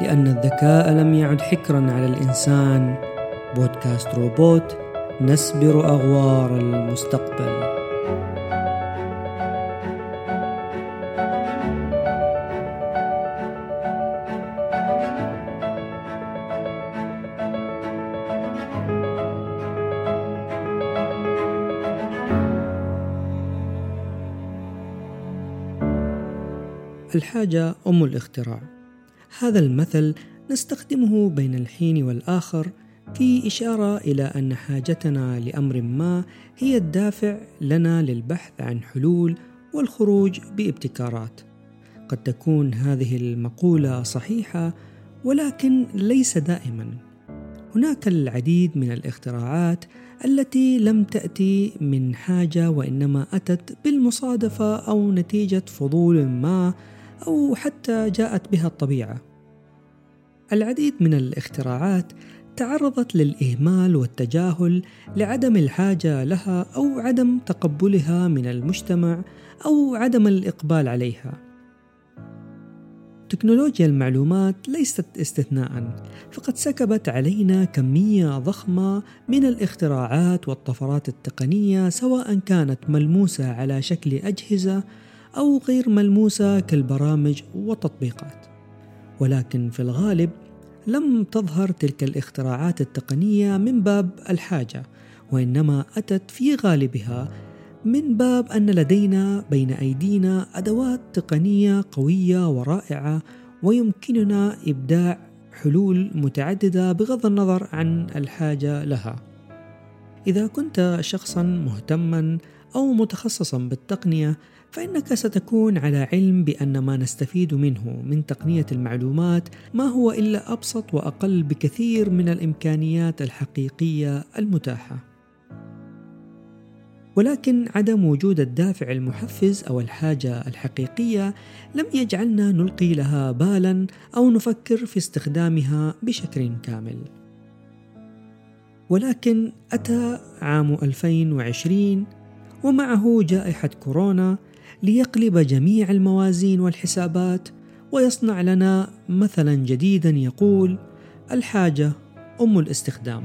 لأن الذكاء لم يعد حكرا على الإنسان. بودكاست روبوت نسبر أغوار المستقبل. الحاجة أم الاختراع. هذا المثل نستخدمه بين الحين والآخر في إشارة إلى أن حاجتنا لأمر ما هي الدافع لنا للبحث عن حلول والخروج بابتكارات. قد تكون هذه المقولة صحيحة ولكن ليس دائما. هناك العديد من الاختراعات التي لم تأتي من حاجة وإنما أتت بالمصادفة أو نتيجة فضول ما أو حتى جاءت بها الطبيعة. العديد من الاختراعات تعرضت للإهمال والتجاهل لعدم الحاجة لها أو عدم تقبلها من المجتمع أو عدم الإقبال عليها. تكنولوجيا المعلومات ليست استثناء فقد سكبت علينا كمية ضخمة من الاختراعات والطفرات التقنية سواء كانت ملموسة على شكل أجهزة أو غير ملموسة كالبرامج والتطبيقات ولكن في الغالب لم تظهر تلك الاختراعات التقنية من باب الحاجة وإنما أتت في غالبها من باب أن لدينا بين أيدينا أدوات تقنية قوية ورائعة ويمكننا إبداع حلول متعددة بغض النظر عن الحاجة لها. إذا كنت شخصا مهتما أو متخصصا بالتقنية فإنك ستكون على علم بأن ما نستفيد منه من تقنية المعلومات ما هو إلا أبسط وأقل بكثير من الإمكانيات الحقيقية المتاحة. ولكن عدم وجود الدافع المحفز أو الحاجة الحقيقية لم يجعلنا نلقي لها بالا أو نفكر في استخدامها بشكل كامل. ولكن أتى عام 2020 ومعه جائحة كورونا ليقلب جميع الموازين والحسابات ويصنع لنا مثلا جديدا يقول الحاجة أم الاستخدام.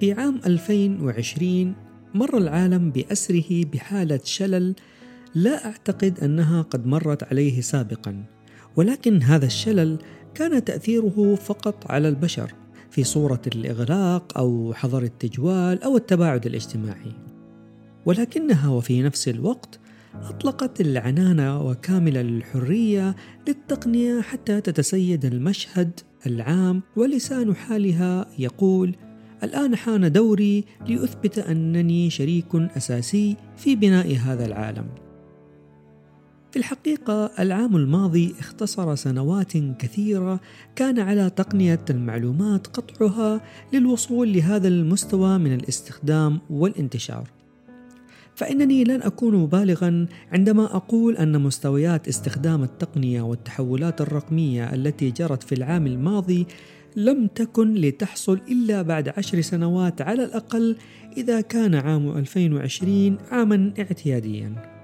في عام 2020 مر العالم بأسره بحالة شلل لا أعتقد أنها قد مرت عليه سابقا ولكن هذا الشلل كان تأثيره فقط على البشر في صورة الإغلاق أو حظر التجوال أو التباعد الاجتماعي. ولكنها وفي نفس الوقت أطلقت العنانة وكامل الحرية للتقنية حتى تتسيد المشهد العام ولسان حالها يقول الآن حان دوري لأثبت أنني شريك أساسي في بناء هذا العالم. في الحقيقة العام الماضي اختصر سنوات كثيرة كان على تقنية المعلومات قطعها للوصول لهذا المستوى من الاستخدام والانتشار. فإنني لن أكون بالغا عندما أقول أن مستويات استخدام التقنية والتحولات الرقمية التي جرت في العام الماضي لم تكن لتحصل إلا بعد عشر سنوات على الأقل إذا كان عام 2020 عاما اعتياديا.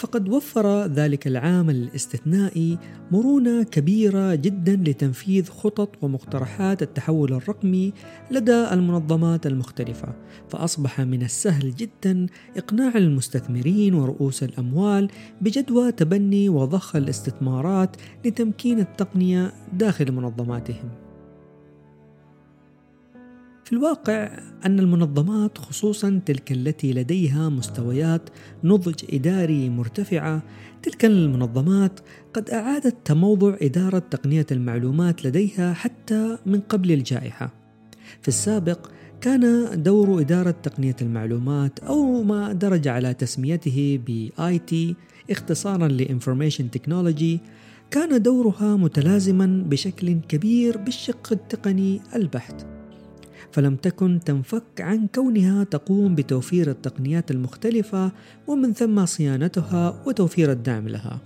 فقد وفر ذلك العام الاستثنائي مرونة كبيرة جدا لتنفيذ خطط ومقترحات التحول الرقمي لدى المنظمات المختلفة فأصبح من السهل جدا إقناع المستثمرين ورؤوس الأموال بجدوى تبني وضخ الاستثمارات لتمكين التقنية داخل منظماتهم. في الواقع أن المنظمات خصوصا تلك التي لديها مستويات نضج إداري مرتفعة تلك المنظمات قد أعادت تموضع إدارة تقنية المعلومات لديها حتى من قبل الجائحة. في السابق كان دور إدارة تقنية المعلومات أو ما درج على تسميته ب IT اختصارا ل Information Technology كان دورها متلازما بشكل كبير بالشق التقني البحت. فلم تكن تنفك عن كونها تقوم بتوفير التقنيات المختلفة ومن ثم صيانتها وتوفير الدعم لها.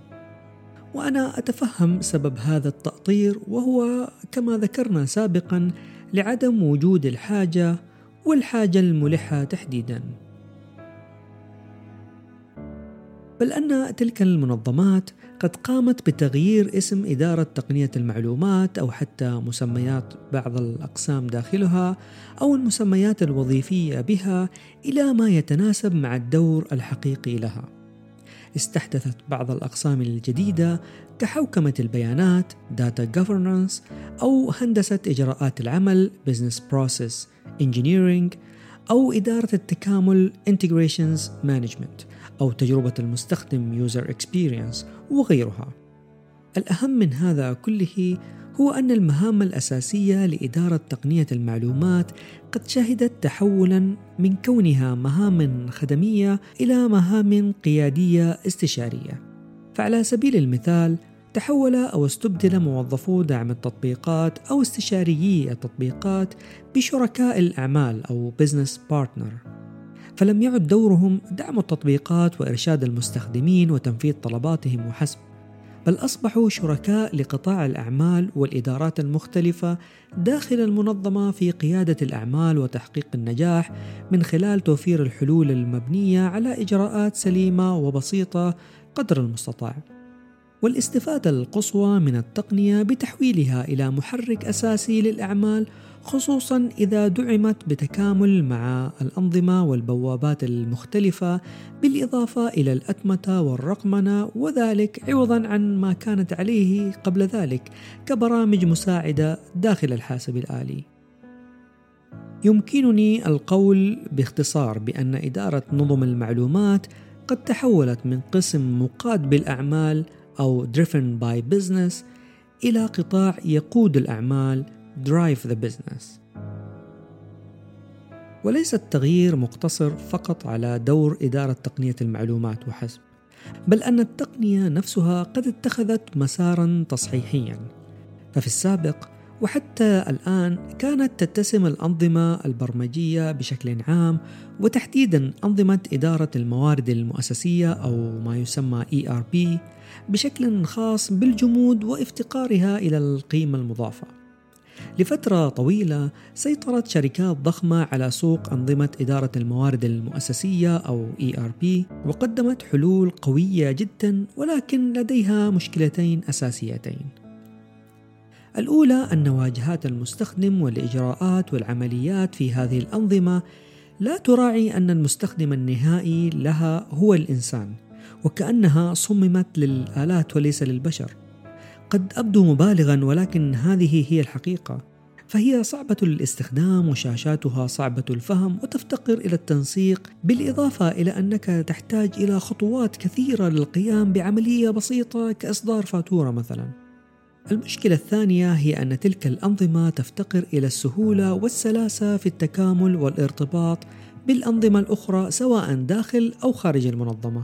وأنا أتفهم سبب هذا التأطير وهو كما ذكرنا سابقا لعدم وجود الحاجة والحاجة الملحة تحديدا. بل أن تلك المنظمات قد قامت بتغيير اسم إدارة تقنية المعلومات أو حتى مسميات بعض الأقسام داخلها أو المسميات الوظيفية بها إلى ما يتناسب مع الدور الحقيقي لها. استحدثت بعض الأقسام الجديدة كحوكمة البيانات Data Governance أو هندسة إجراءات العمل Business Process Engineering أو إدارة التكامل Integrations Management أو تجربة المستخدم User Experience وغيرها. الأهم من هذا كله هو أن المهام الأساسية لإدارة تقنية المعلومات قد شهدت تحولا من كونها مهام خدمية إلى مهام قيادية استشارية. فعلى سبيل المثال تحول أو استبدل موظفو دعم التطبيقات أو استشاريي التطبيقات بشركاء الأعمال أو business partner فلم يعد دورهم دعم التطبيقات وإرشاد المستخدمين وتنفيذ طلباتهم وحسب بل أصبحوا شركاء لقطاع الأعمال والإدارات المختلفة داخل المنظمة في قيادة الأعمال وتحقيق النجاح من خلال توفير الحلول المبنية على إجراءات سليمة وبسيطة قدر المستطاع. والاستفادة القصوى من التقنية بتحويلها إلى محرك أساسي للأعمال خصوصا إذا دعمت بتكامل مع الأنظمة والبوابات المختلفة بالإضافة إلى الأتمتة والرقمنة وذلك عوضا عن ما كانت عليه قبل ذلك كبرامج مساعدة داخل الحاسب الآلي. يمكنني القول باختصار بأن إدارة نظم المعلومات قد تحولت من قسم مقاد بالأعمال أو driven by business إلى قطاع يقود الأعمال drive the business. وليس التغيير مقتصر فقط على دور إدارة تقنية المعلومات وحسب بل أن التقنية نفسها قد اتخذت مسارا تصحيحيا. ففي السابق وحتى الآن كانت تتسم الأنظمة البرمجية بشكل عام وتحديدا أنظمة إدارة الموارد المؤسسية أو ما يسمى ERP بشكل خاص بالجمود وافتقارها إلى القيمة المضافة لفترة طويلة سيطرت شركات ضخمة على سوق أنظمة إدارة الموارد المؤسسية أو ERP وقدمت حلول قوية جدا ولكن لديها مشكلتين أساسيتين. الأولى أن واجهات المستخدم والإجراءات والعمليات في هذه الأنظمة لا تراعي أن المستخدم النهائي لها هو الإنسان وكأنها صممت للآلات وليس للبشر قد أبدو مبالغا ولكن هذه هي الحقيقة فهي صعبة الاستخدام وشاشاتها صعبة الفهم وتفتقر إلى التنسيق بالإضافة إلى أنك تحتاج إلى خطوات كثيرة للقيام بعملية بسيطة كإصدار فاتورة مثلا. المشكلة الثانية هي أن تلك الأنظمة تفتقر إلى السهولة والسلاسة في التكامل والارتباط بالأنظمة الأخرى سواء داخل أو خارج المنظمة.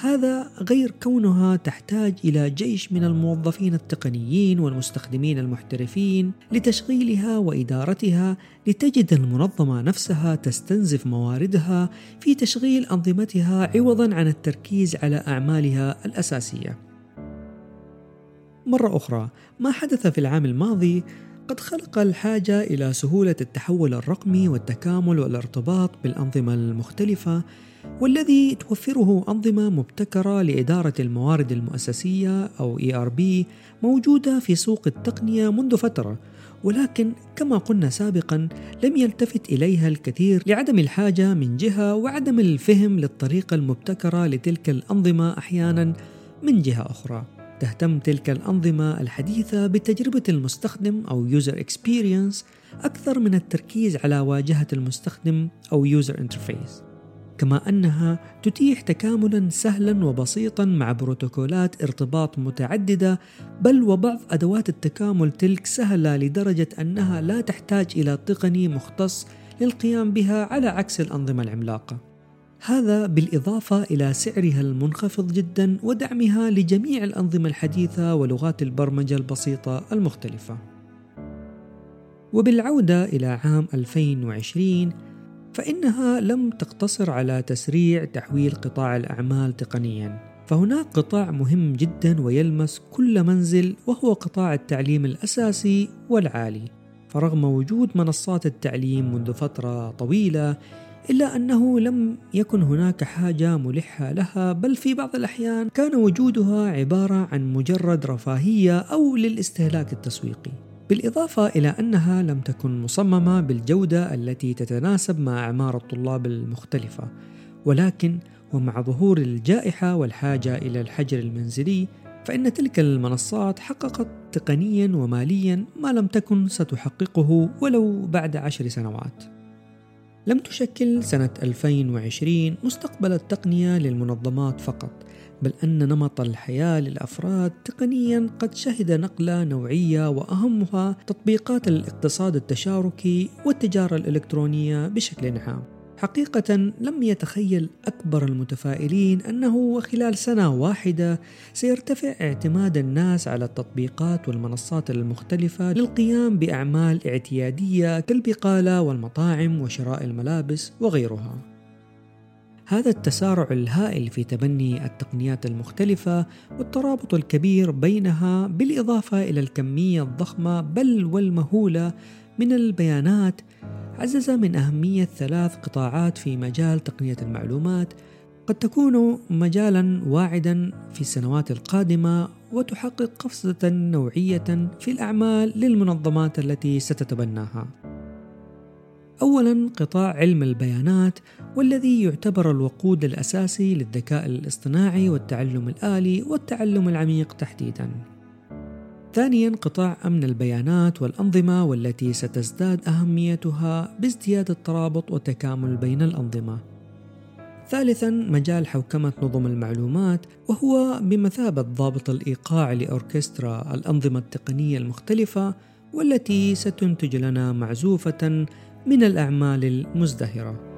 هذا غير كونها تحتاج إلى جيش من الموظفين التقنيين والمستخدمين المحترفين لتشغيلها وإدارتها لتجد المنظمة نفسها تستنزف مواردها في تشغيل أنظمتها عوضا عن التركيز على أعمالها الأساسية. مرة أخرى ما حدث في العام الماضي قد خلق الحاجة إلى سهولة التحول الرقمي والتكامل والارتباط بالأنظمة المختلفة والذي توفره أنظمة مبتكرة لإدارة الموارد المؤسسية أو ERP موجودة في سوق التقنية منذ فترة ولكن كما قلنا سابقا لم يلتفت إليها الكثير لعدم الحاجة من جهة وعدم الفهم للطريقة المبتكرة لتلك الأنظمة أحيانا من جهة أخرى. تهتم تلك الأنظمة الحديثة بتجربة المستخدم أو user experience أكثر من التركيز على واجهة المستخدم أو user interface كما أنها تتيح تكاملا سهلا وبسيطا مع بروتوكولات ارتباط متعددة بل وبعض أدوات التكامل تلك سهلة لدرجة أنها لا تحتاج إلى تقني مختص للقيام بها على عكس الأنظمة العملاقة. هذا بالإضافة إلى سعرها المنخفض جدا ودعمها لجميع الأنظمة الحديثة ولغات البرمجة البسيطة المختلفة. وبالعودة إلى عام 2020 فإنها لم تقتصر على تسريع تحويل قطاع الأعمال تقنيا. فهناك قطاع مهم جدا ويلمس كل منزل وهو قطاع التعليم الأساسي والعالي. فرغم وجود منصات التعليم منذ فترة طويلة إلا أنه لم يكن هناك حاجة ملحة لها بل في بعض الأحيان كان وجودها عبارة عن مجرد رفاهية أو للاستهلاك التسويقي. بالإضافة إلى أنها لم تكن مصممة بالجودة التي تتناسب مع أعمار الطلاب المختلفة. ولكن ومع ظهور الجائحة والحاجة إلى الحجر المنزلي فإن تلك المنصات حققت تقنيا وماليا ما لم تكن ستحققه ولو بعد عشر سنوات. لم تشكل سنة 2020 مستقبل التقنية للمنظمات فقط بل أن نمط الحياة للأفراد تقنيا قد شهد نقلة نوعية وأهمها تطبيقات الاقتصاد التشاركي والتجارة الإلكترونية بشكل عام. حقيقة لم يتخيل أكبر المتفائلين أنه خلال سنة واحدة سيرتفع اعتماد الناس على التطبيقات والمنصات المختلفة للقيام بأعمال اعتيادية كالبقالة والمطاعم وشراء الملابس وغيرها. هذا التسارع الهائل في تبني التقنيات المختلفة والترابط الكبير بينها بالإضافة إلى الكمية الضخمة بل والمهولة من البيانات عزز من أهمية ثلاث قطاعات في مجال تقنية المعلومات قد تكون مجالا واعدا في السنوات القادمة وتحقق قفزة نوعية في الأعمال للمنظمات التي ستتبناها. أولا قطاع علم البيانات والذي يعتبر الوقود الأساسي للذكاء الاصطناعي والتعلم الآلي والتعلم العميق تحديدا. ثانيا قطاع أمن البيانات والأنظمة والتي ستزداد أهميتها بازدياد الترابط والتكامل بين الأنظمة. ثالثا مجال حوكمة نظم المعلومات وهو بمثابة ضابط الإيقاع لأوركسترا الأنظمة التقنية المختلفة والتي ستنتج لنا معزوفة من الأعمال المزدهرة.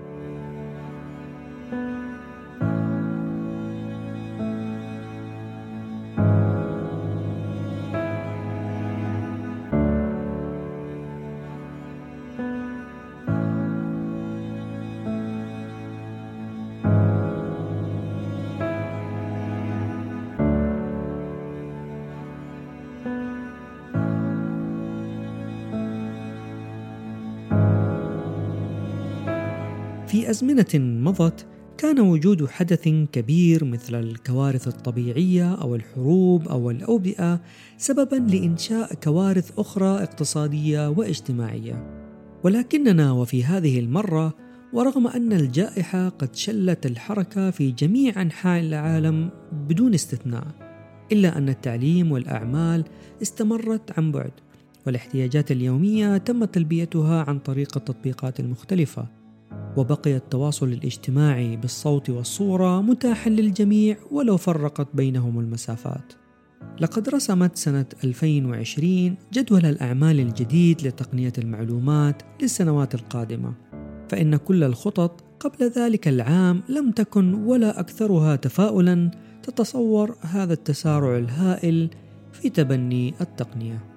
في أزمنة مضت كان وجود حدث كبير مثل الكوارث الطبيعية أو الحروب أو الأوبئة سببا لإنشاء كوارث أخرى اقتصادية واجتماعية. ولكننا وفي هذه المرة ورغم أن الجائحة قد شلت الحركة في جميع أنحاء العالم بدون استثناء، إلا أن التعليم والأعمال استمرت عن بعد، والاحتياجات اليومية تم تلبيتها عن طريق التطبيقات المختلفة. وبقي التواصل الاجتماعي بالصوت والصورة متاحا للجميع ولو فرقت بينهم المسافات. لقد رسمت سنة 2020 جدول الأعمال الجديد لتقنية المعلومات للسنوات القادمة، فإن كل الخطط قبل ذلك العام لم تكن ولا أكثرها تفاؤلا تتصور هذا التسارع الهائل في تبني التقنية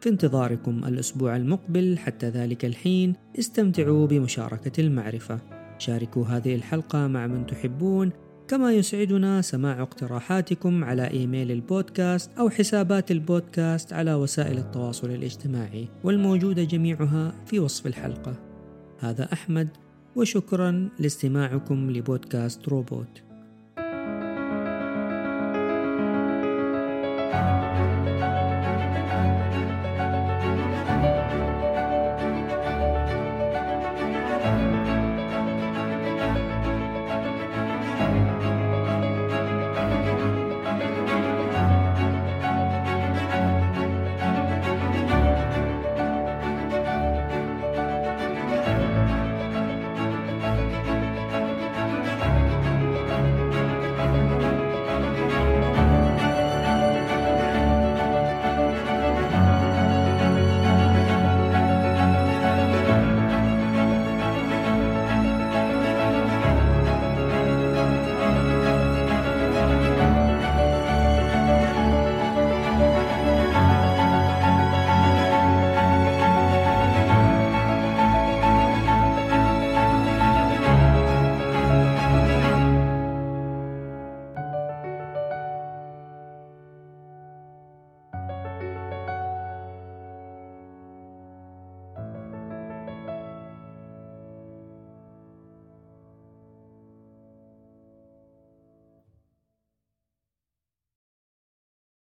في انتظاركم الأسبوع المقبل حتى ذلك الحين استمتعوا بمشاركة المعرفة شاركوا هذه الحلقة مع من تحبون كما يسعدنا سماع اقتراحاتكم على إيميل البودكاست أو حسابات البودكاست على وسائل التواصل الاجتماعي والموجودة جميعها في وصف الحلقة. هذا أحمد وشكرا لاستماعكم لبودكاست روبوت.